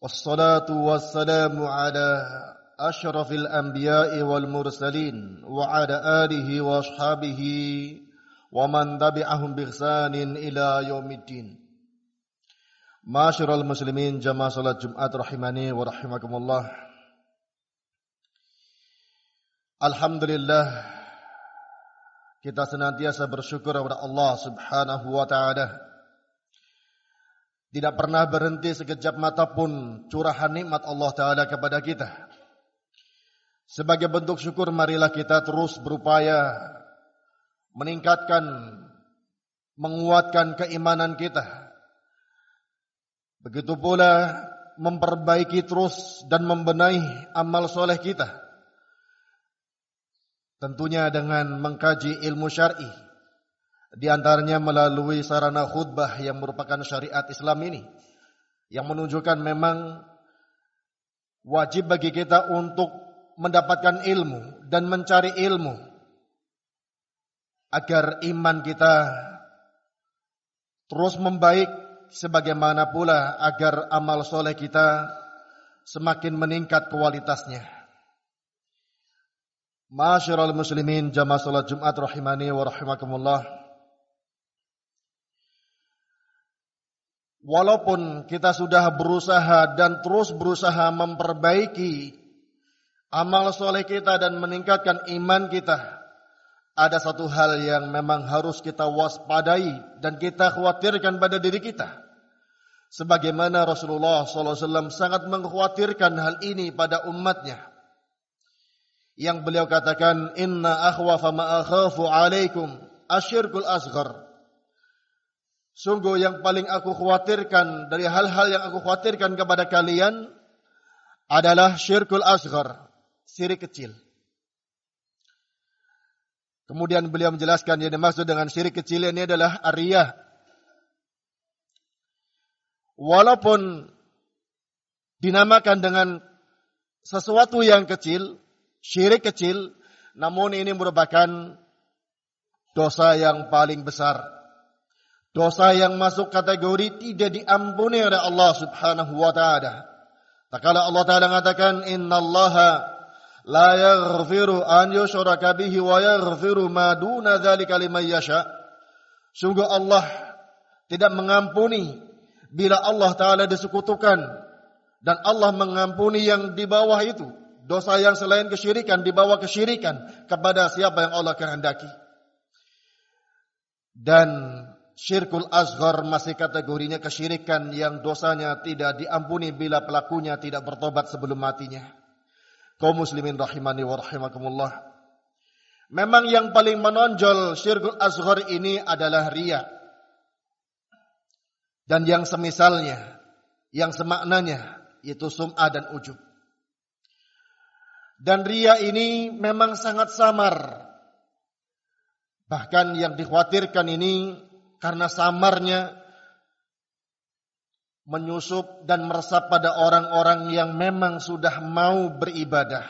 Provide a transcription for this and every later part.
والصلاة والسلام على أشرف الأنبياء والمرسلين وعلى آله وأصحابه ومن تبعهم بإحسان إلى يوم الدين. معاشر المسلمين جماعة صلاة جمعة رحمني ورحمكم الله. الحمد لله kita senantiasa bersyukur kepada Allah Subhanahu wa taala. Tidak pernah berhenti sekejap mata pun curahan nikmat Allah Ta'ala kepada kita. Sebagai bentuk syukur marilah kita terus berupaya meningkatkan, menguatkan keimanan kita. Begitu pula memperbaiki terus dan membenahi amal soleh kita. Tentunya dengan mengkaji ilmu syar'i di antaranya melalui sarana khutbah yang merupakan syariat Islam ini. Yang menunjukkan memang wajib bagi kita untuk mendapatkan ilmu dan mencari ilmu. Agar iman kita terus membaik sebagaimana pula agar amal soleh kita semakin meningkat kualitasnya. Masyarul muslimin jamaah salat Jumat rahimani wa rahimakumullah. Walaupun kita sudah berusaha dan terus berusaha memperbaiki amal soleh kita dan meningkatkan iman kita, ada satu hal yang memang harus kita waspadai dan kita khawatirkan pada diri kita. Sebagaimana Rasulullah SAW sangat mengkhawatirkan hal ini pada umatnya. Yang beliau katakan, Inna akhwafa ma akhafu alaikum asyirkul asghar. Sungguh yang paling aku khawatirkan dari hal-hal yang aku khawatirkan kepada kalian adalah syirkul asghar, syirik kecil. Kemudian beliau menjelaskan yang dimaksud dengan syirik kecil ini adalah ariyah. Walaupun dinamakan dengan sesuatu yang kecil, syirik kecil, namun ini merupakan dosa yang paling besar. Dosa yang masuk kategori tidak diampuni oleh Allah Subhanahu wa taala. Takala Allah taala mengatakan innallaha la yaghfiru an yushraka bihi wa yaghfiru ma duna dzalika liman yasha. Sungguh Allah tidak mengampuni bila Allah taala disekutukan dan Allah mengampuni yang di bawah itu. Dosa yang selain kesyirikan di bawah kesyirikan kepada siapa yang Allah kehendaki. Dan Syirkul asghar masih kategorinya kesyirikan yang dosanya tidak diampuni bila pelakunya tidak bertobat sebelum matinya. Kaum muslimin rahimani wa rahimakumullah. Memang yang paling menonjol syirkul asghar ini adalah ria. Dan yang semisalnya, yang semaknanya, yaitu sum'ah dan ujub. Dan ria ini memang sangat samar. Bahkan yang dikhawatirkan ini karena samarnya menyusup dan meresap pada orang-orang yang memang sudah mau beribadah,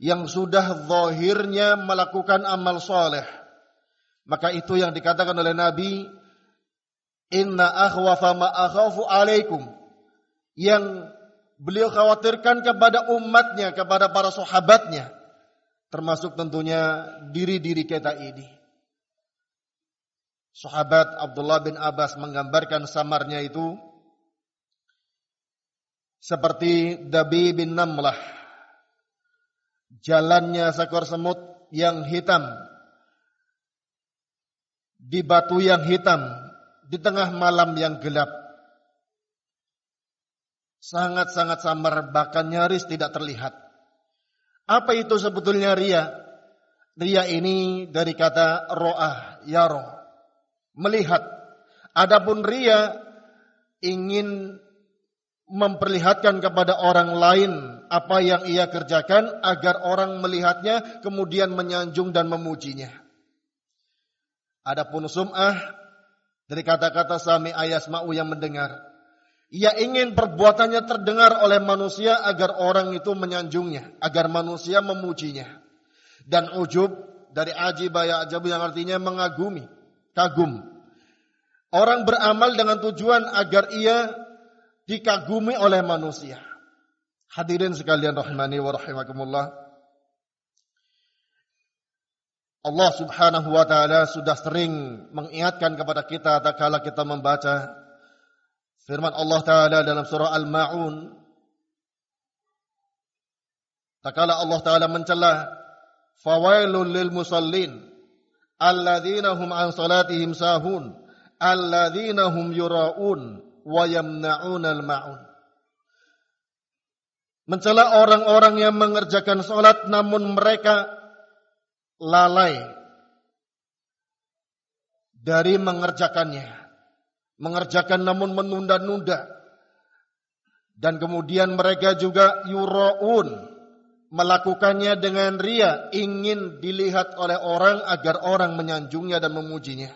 yang sudah zahirnya melakukan amal soleh. Maka itu yang dikatakan oleh Nabi, Inna akhwafa ma akhafu alaikum. Yang beliau khawatirkan kepada umatnya, kepada para sahabatnya. Termasuk tentunya diri-diri kita ini. Sahabat Abdullah bin Abbas menggambarkan samarnya itu seperti Dabi bin Namlah. Jalannya seekor semut yang hitam di batu yang hitam di tengah malam yang gelap. Sangat-sangat samar bahkan nyaris tidak terlihat. Apa itu sebetulnya ria? Ria ini dari kata ro'ah, yaro melihat. Adapun ria ingin memperlihatkan kepada orang lain apa yang ia kerjakan agar orang melihatnya kemudian menyanjung dan memujinya. Adapun sum'ah dari kata-kata sami ayasma'u yang mendengar. Ia ingin perbuatannya terdengar oleh manusia agar orang itu menyanjungnya, agar manusia memujinya. Dan ujub dari ajib ajab yang artinya mengagumi, kagum. Orang beramal dengan tujuan agar ia dikagumi oleh manusia. Hadirin sekalian rahimani wa rahimakumullah. Allah Subhanahu wa taala sudah sering mengingatkan kepada kita tak kala kita membaca firman Allah taala dalam surah Al-Maun. Tak kala Allah taala mencela fawailul lil musallin alladzina hum an salatihim sahun alladzina hum yuraun wa yamna'unal ma'un. Mencela orang-orang yang mengerjakan sholat namun mereka lalai dari mengerjakannya. Mengerjakan namun menunda-nunda. Dan kemudian mereka juga yura'un. Melakukannya dengan ria. Ingin dilihat oleh orang agar orang menyanjungnya dan memujinya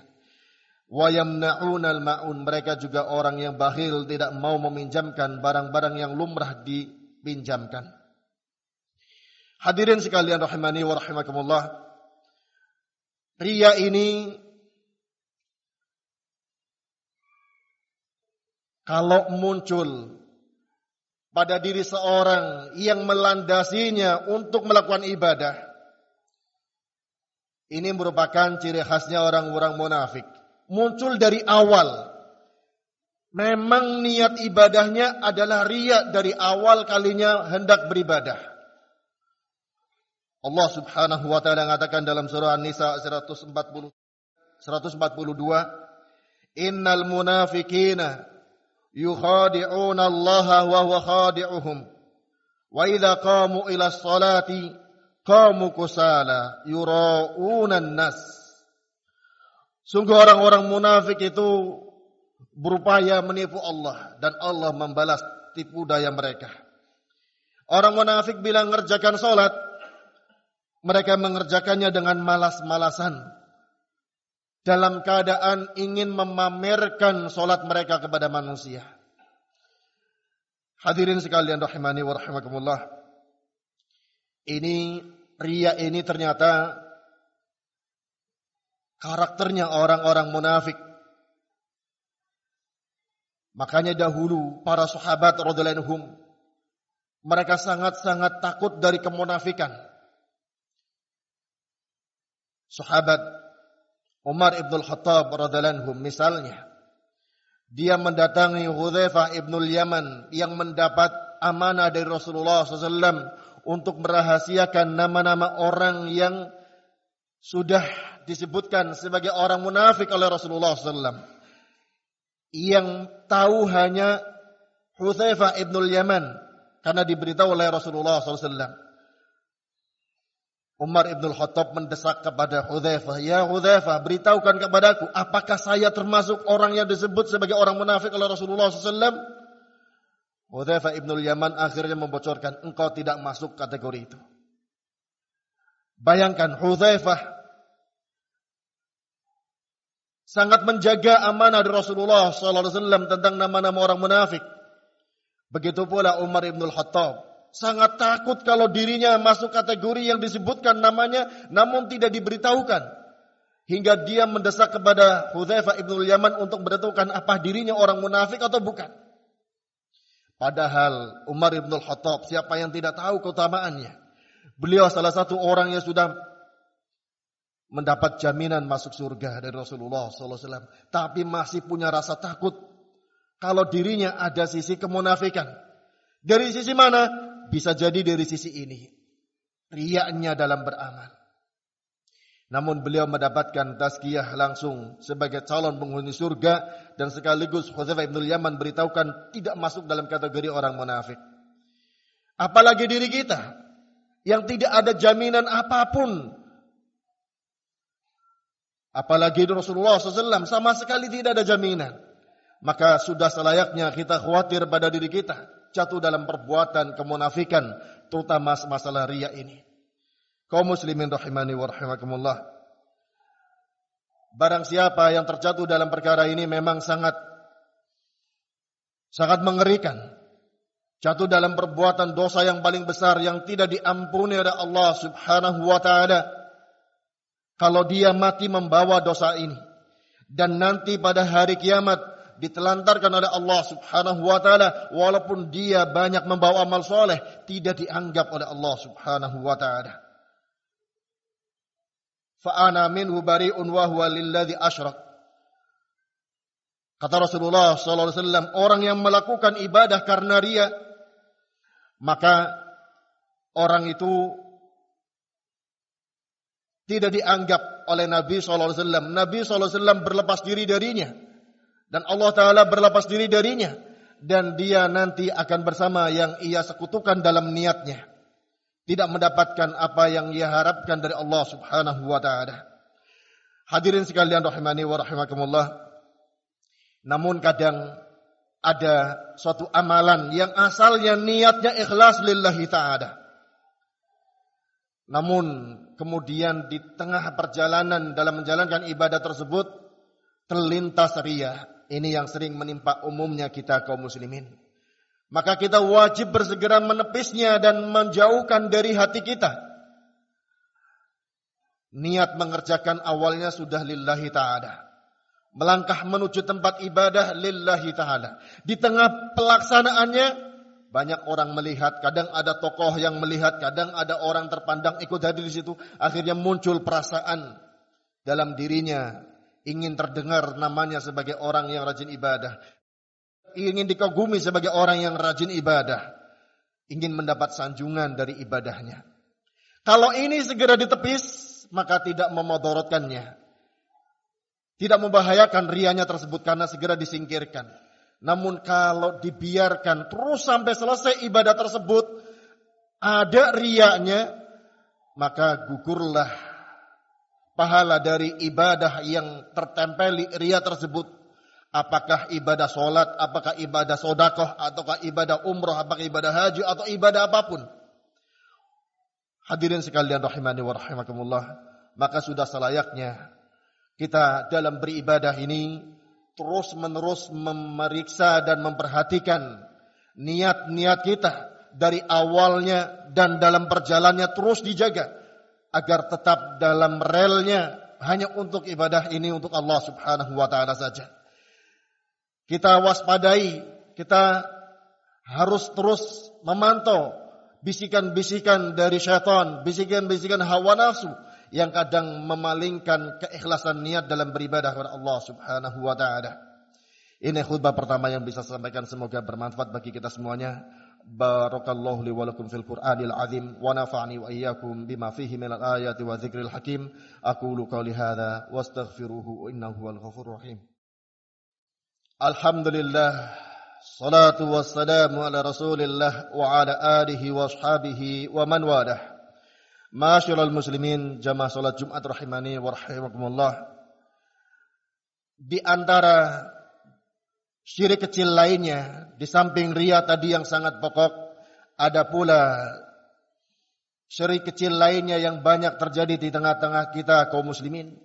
wa yamna'unal ma'un mereka juga orang yang bakhil tidak mau meminjamkan barang-barang yang lumrah dipinjamkan hadirin sekalian rahimani wa rahimakumullah ria ini kalau muncul pada diri seorang yang melandasinya untuk melakukan ibadah ini merupakan ciri khasnya orang-orang munafik muncul dari awal. Memang niat ibadahnya adalah riak dari awal kalinya hendak beribadah. Allah Subhanahu wa taala mengatakan dalam surah An-Nisa 140 142 Innal munafiqina wa huwa khadi'uhum wa idza qamu ila sholati qamu kusala yura'una an-nas Sungguh orang-orang munafik itu berupaya menipu Allah dan Allah membalas tipu daya mereka. Orang munafik bila mengerjakan solat, mereka mengerjakannya dengan malas-malasan. Dalam keadaan ingin memamerkan solat mereka kepada manusia. Hadirin sekalian rahimani wa rahimakumullah. Ini, ria ini ternyata karakternya orang-orang munafik. Makanya dahulu para sahabat radhiyallahu mereka sangat-sangat takut dari kemunafikan. Sahabat Umar ibn al-Khattab radhiyallahu misalnya dia mendatangi Hudzaifah ibn yaman yang mendapat amanah dari Rasulullah SAW untuk merahasiakan nama-nama orang yang sudah disebutkan sebagai orang munafik oleh Rasulullah SAW. Yang tahu hanya Hudzaifah ibnul Yaman karena diberitahu oleh Rasulullah SAW. Umar ibn Khattab mendesak kepada Hudzaifah, "Ya Hudzaifah, beritahukan kepadaku, apakah saya termasuk orang yang disebut sebagai orang munafik oleh Rasulullah SAW?" Hudzaifah ibn Yaman akhirnya membocorkan, "Engkau tidak masuk kategori itu." Bayangkan Hudzaifah sangat menjaga amanah dari Rasulullah SAW tentang nama-nama orang munafik. Begitu pula Umar ibn Khattab sangat takut kalau dirinya masuk kategori yang disebutkan namanya namun tidak diberitahukan. Hingga dia mendesak kepada Hudzaifah ibn Yaman untuk menentukan apa dirinya orang munafik atau bukan. Padahal Umar ibn Khattab siapa yang tidak tahu keutamaannya. Beliau salah satu orang yang sudah mendapat jaminan masuk surga dari Rasulullah SAW. Tapi masih punya rasa takut kalau dirinya ada sisi kemunafikan. Dari sisi mana? Bisa jadi dari sisi ini. Riaknya dalam beramal. Namun beliau mendapatkan tazkiyah langsung sebagai calon penghuni surga dan sekaligus Khuzaifah ibn Yaman beritahukan tidak masuk dalam kategori orang munafik. Apalagi diri kita yang tidak ada jaminan apapun Apalagi Rasulullah SAW sama sekali tidak ada jaminan. maka sudah selayaknya kita khawatir pada diri kita jatuh dalam perbuatan kemunafikan terutama masalah ria ini. Kaum muslimin rahimani wa rahimakumullah. Barang siapa yang terjatuh dalam perkara ini memang sangat sangat mengerikan. Jatuh dalam perbuatan dosa yang paling besar yang tidak diampuni oleh Allah Subhanahu wa taala. Kalau dia mati membawa dosa ini dan nanti pada hari kiamat ditelantarkan oleh Allah Subhanahu wa taala walaupun dia banyak membawa amal soleh tidak dianggap oleh Allah Subhanahu wa taala. Fa ana minhu bari'un wa huwa lilladzi asyrak. Kata Rasulullah sallallahu alaihi wasallam, orang yang melakukan ibadah karena ria maka orang itu tidak dianggap oleh Nabi SAW. Nabi SAW berlepas diri darinya. Dan Allah Ta'ala berlepas diri darinya. Dan dia nanti akan bersama yang ia sekutukan dalam niatnya. Tidak mendapatkan apa yang ia harapkan dari Allah Subhanahu wa Ta'ala. Hadirin sekalian rahimani wa rahimakumullah. Namun kadang ada suatu amalan yang asalnya niatnya ikhlas lillahi ta'ala. Namun kemudian di tengah perjalanan dalam menjalankan ibadah tersebut terlintas ria. Ini yang sering menimpa umumnya kita kaum muslimin. Maka kita wajib bersegera menepisnya dan menjauhkan dari hati kita. Niat mengerjakan awalnya sudah lillahi ta'ala melangkah menuju tempat ibadah lillahi taala. Di tengah pelaksanaannya banyak orang melihat, kadang ada tokoh yang melihat, kadang ada orang terpandang ikut hadir di situ. Akhirnya muncul perasaan dalam dirinya ingin terdengar namanya sebagai orang yang rajin ibadah. Ingin dikagumi sebagai orang yang rajin ibadah. Ingin mendapat sanjungan dari ibadahnya. Kalau ini segera ditepis, maka tidak memodorotkannya. Tidak membahayakan rianya tersebut karena segera disingkirkan. Namun kalau dibiarkan terus sampai selesai ibadah tersebut, ada riaknya, maka gugurlah pahala dari ibadah yang tertempeli ria tersebut. Apakah ibadah solat, apakah ibadah sodakoh, ataukah ibadah umroh, apakah ibadah haji, atau ibadah apa pun. Hadirin sekalian rahimani wa rahimakumullah. Maka sudah selayaknya kita dalam beribadah ini terus menerus memeriksa dan memperhatikan niat-niat kita dari awalnya dan dalam perjalannya terus dijaga agar tetap dalam relnya hanya untuk ibadah ini untuk Allah Subhanahu wa taala saja. Kita waspadai, kita harus terus memantau bisikan-bisikan dari syaitan, bisikan-bisikan hawa nafsu yang kadang memalingkan keikhlasan niat dalam beribadah kepada Allah Subhanahu wa taala. Ini khutbah pertama yang bisa saya sampaikan semoga bermanfaat bagi kita semuanya. بارك الله لي ولكم في القرآن العظيم ونفعني وإياكم بما فيه من الآيات وذكر الحكيم أقول قولي هذا واستغفروه إنه هو الغفور الرحيم الحمد لله الصلاة والسلام على رسول الله وعلى آله وأصحابه ومن والاه معاشر المسلمين جماعة صلاة جمعة رحمني ورحمكم الله Di antara syirik kecil lainnya, di samping ria tadi yang sangat pokok, ada pula syirik kecil lainnya yang banyak terjadi di tengah-tengah kita kaum muslimin.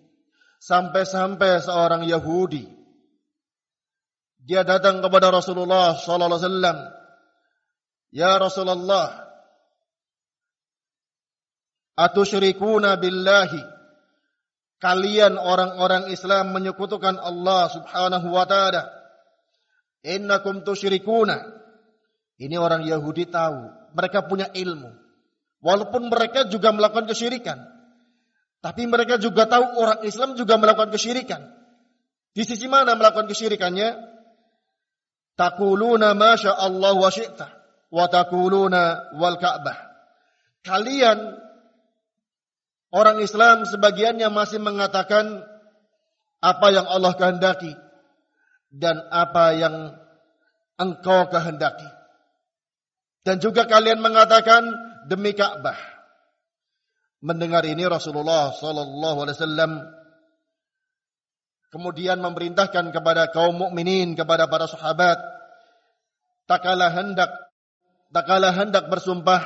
Sampai-sampai seorang Yahudi dia datang kepada Rasulullah sallallahu alaihi wasallam, "Ya Rasulullah, Atusyrikuna billahi. Kalian orang-orang Islam menyekutukan Allah subhanahu wa ta'ala. Innakum tusyrikuna. Ini orang Yahudi tahu. Mereka punya ilmu. Walaupun mereka juga melakukan kesyirikan. Tapi mereka juga tahu orang Islam juga melakukan kesyirikan. Di sisi mana melakukan kesyirikannya? Takuluna masya Allah wa syi'ta. Wa takuluna wal Ka'bah. Kalian Orang Islam sebagiannya masih mengatakan apa yang Allah kehendaki dan apa yang engkau kehendaki. Dan juga kalian mengatakan demi Ka'bah. Mendengar ini Rasulullah sallallahu alaihi wasallam kemudian memerintahkan kepada kaum mukminin kepada para sahabat tak kalah hendak tak kalah hendak bersumpah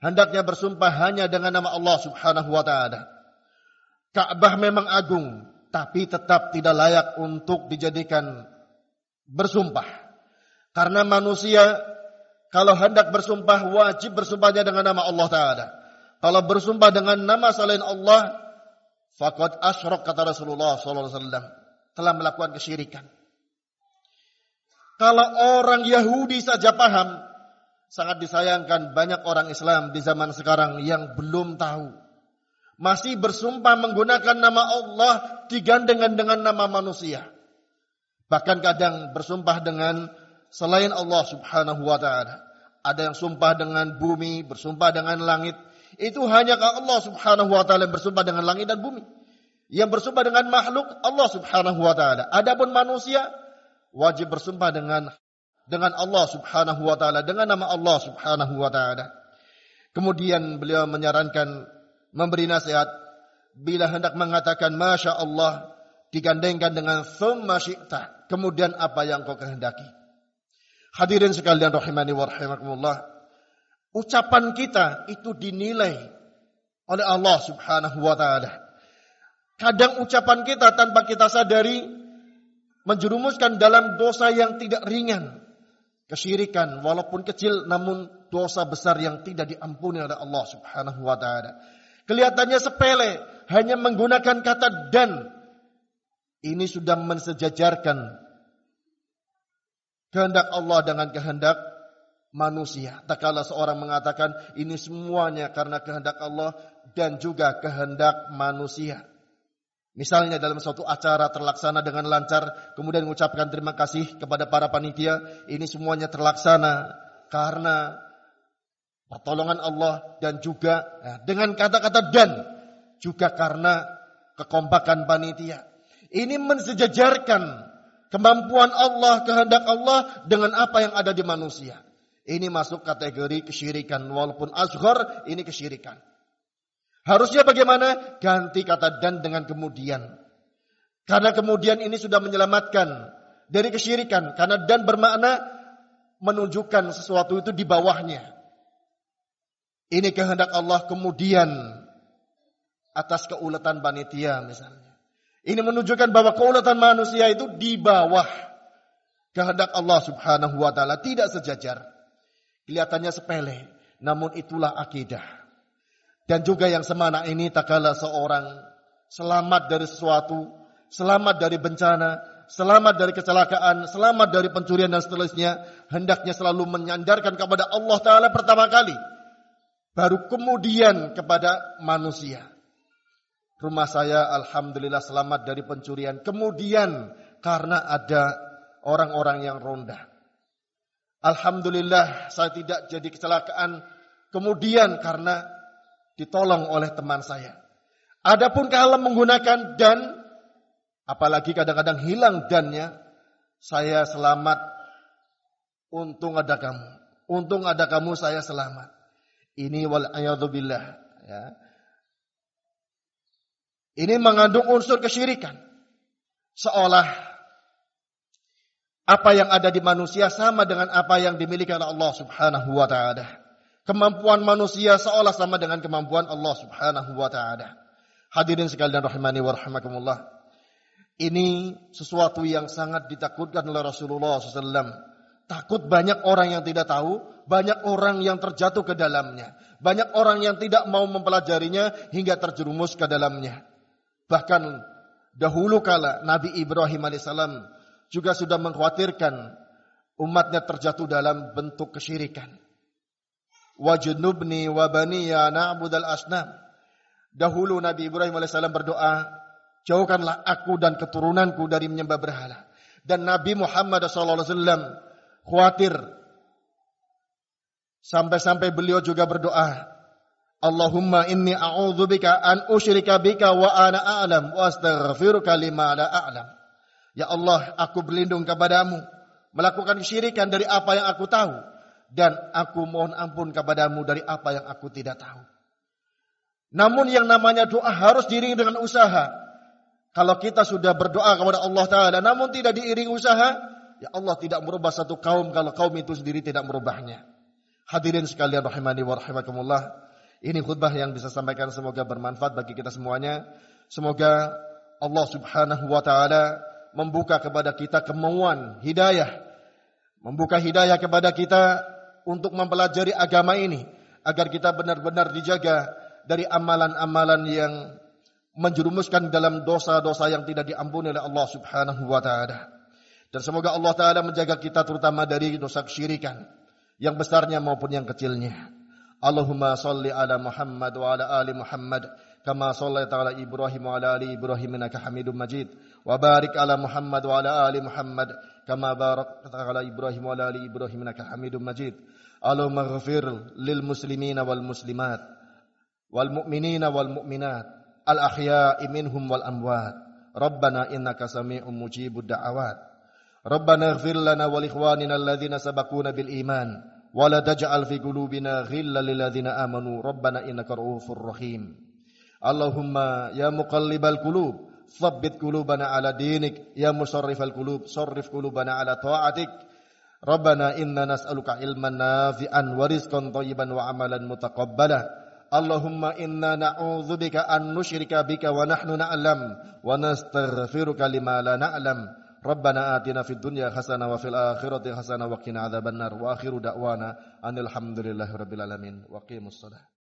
hendaknya bersumpah hanya dengan nama Allah Subhanahu wa taala. Ka'bah memang agung, tapi tetap tidak layak untuk dijadikan bersumpah. Karena manusia kalau hendak bersumpah wajib bersumpahnya dengan nama Allah taala. Kalau bersumpah dengan nama selain Allah, faqad asyrak kata Rasulullah sallallahu alaihi wasallam, telah melakukan kesyirikan. Kalau orang Yahudi saja paham, sangat disayangkan banyak orang Islam di zaman sekarang yang belum tahu. Masih bersumpah menggunakan nama Allah digandengan dengan nama manusia. Bahkan kadang bersumpah dengan selain Allah subhanahu wa ta'ala. Ada yang sumpah dengan bumi, bersumpah dengan langit. Itu hanya Allah subhanahu wa ta'ala yang bersumpah dengan langit dan bumi. Yang bersumpah dengan makhluk Allah subhanahu wa ta'ala. Adapun manusia wajib bersumpah dengan dengan Allah Subhanahu wa taala, dengan nama Allah Subhanahu wa taala. Kemudian beliau menyarankan memberi nasihat bila hendak mengatakan masya Allah digandengkan dengan thumma syi'ta, kemudian apa yang kau kehendaki. Hadirin sekalian rahimani wa rahimakumullah. Ucapan kita itu dinilai oleh Allah Subhanahu wa taala. Kadang ucapan kita tanpa kita sadari menjerumuskan dalam dosa yang tidak ringan. Kesyirikan walaupun kecil namun dosa besar yang tidak diampuni oleh Allah Subhanahu wa taala. Kelihatannya sepele, hanya menggunakan kata dan. Ini sudah mensejajarkan kehendak Allah dengan kehendak manusia. Tak kala seorang mengatakan ini semuanya karena kehendak Allah dan juga kehendak manusia. Misalnya dalam suatu acara terlaksana dengan lancar, kemudian mengucapkan terima kasih kepada para panitia, ini semuanya terlaksana karena pertolongan Allah dan juga ya, dengan kata-kata dan juga karena kekompakan panitia. Ini mensejajarkan kemampuan Allah, kehendak Allah dengan apa yang ada di manusia. Ini masuk kategori kesyirikan walaupun azhar ini kesyirikan. Harusnya bagaimana? Ganti kata dan dengan kemudian. Karena kemudian ini sudah menyelamatkan dari kesyirikan. Karena dan bermakna menunjukkan sesuatu itu di bawahnya. Ini kehendak Allah kemudian atas keulatan panitia misalnya. Ini menunjukkan bahwa keulatan manusia itu di bawah kehendak Allah Subhanahu wa taala tidak sejajar. Kelihatannya sepele, namun itulah akidah. Dan juga yang semana ini tak kala seorang selamat dari sesuatu, selamat dari bencana, selamat dari kecelakaan, selamat dari pencurian dan seterusnya, hendaknya selalu menyandarkan kepada Allah Ta'ala pertama kali. Baru kemudian kepada manusia. Rumah saya Alhamdulillah selamat dari pencurian. Kemudian karena ada orang-orang yang ronda. Alhamdulillah saya tidak jadi kecelakaan. Kemudian karena ditolong oleh teman saya. Adapun kalau menggunakan dan, apalagi kadang-kadang hilang dannya, saya selamat. Untung ada kamu. Untung ada kamu saya selamat. Ini wal billah. Ya. Ini mengandung unsur kesyirikan. Seolah apa yang ada di manusia sama dengan apa yang dimiliki oleh Allah Subhanahu wa taala. Kemampuan manusia seolah sama dengan kemampuan Allah Subhanahu wa taala. Hadirin sekalian rahimani wa rahimakumullah. Ini sesuatu yang sangat ditakutkan oleh Rasulullah SAW. Takut banyak orang yang tidak tahu, banyak orang yang terjatuh ke dalamnya. Banyak orang yang tidak mau mempelajarinya hingga terjerumus ke dalamnya. Bahkan dahulu kala Nabi Ibrahim alaihissalam juga sudah mengkhawatirkan umatnya terjatuh dalam bentuk kesyirikan wajnubni wa baniya na'budal asnam. Dahulu Nabi Ibrahim alaihissalam berdoa, jauhkanlah aku dan keturunanku dari menyembah berhala. Dan Nabi Muhammad SAW khawatir sampai-sampai beliau juga berdoa, Allahumma inni a'udzubika an usyrika bika wa ana a'lam wa astaghfiruka lima la a'lam. Ya Allah, aku berlindung kepadamu melakukan kesyirikan dari apa yang aku tahu dan aku mohon ampun kepadamu dari apa yang aku tidak tahu. Namun yang namanya doa harus diringi dengan usaha. Kalau kita sudah berdoa kepada Allah Ta'ala namun tidak diiring usaha, ya Allah tidak merubah satu kaum kalau kaum itu sendiri tidak merubahnya. Hadirin sekalian rahimani wa rahimakumullah. Ini khutbah yang bisa sampaikan semoga bermanfaat bagi kita semuanya. Semoga Allah Subhanahu wa taala membuka kepada kita kemauan hidayah. Membuka hidayah kepada kita untuk mempelajari agama ini agar kita benar-benar dijaga dari amalan-amalan yang menjerumuskan dalam dosa-dosa yang tidak diampuni oleh Allah Subhanahu wa taala. Dan semoga Allah taala menjaga kita terutama dari dosa kesyirikan yang besarnya maupun yang kecilnya. اللهم صل على محمد وعلى آل محمد كما صليت على إبراهيم وعلى آل إبراهيم إنك حميد مجيد وبارك على محمد وعلى آل محمد كما باركت على إبراهيم وعلى آل إبراهيم إنك حميد مجيد اللهم اغفر للمسلمين والمسلمات والمؤمنين والمؤمنات الأحياء منهم والأموات ربنا إنك سميع مجيب الدعوات ربنا اغفر لنا ولإخواننا الذين سبقونا بالإيمان ولا تجعل في قلوبنا غلا للذين آمنوا. ربنا إنك رؤوف رحيم. اللهم يا مقلب القلوب ثبت قلوبنا على دينك. يا مصرف القلوب صرف قلوبنا على طاعتك. ربنا إنا نسألك علما نافعا ورزقا طيبا وعملا متقبلا. اللهم إنا نعوذ بك أن نشرك بك ونحن نعلم ونستغفرك لما لا نعلم. ربنا آتنا في الدنيا حسنة وفي الآخرة حسنة وقنا عذاب النار وآخر دعوانا أن الحمد لله رب العالمين. وقيموا الصلاة.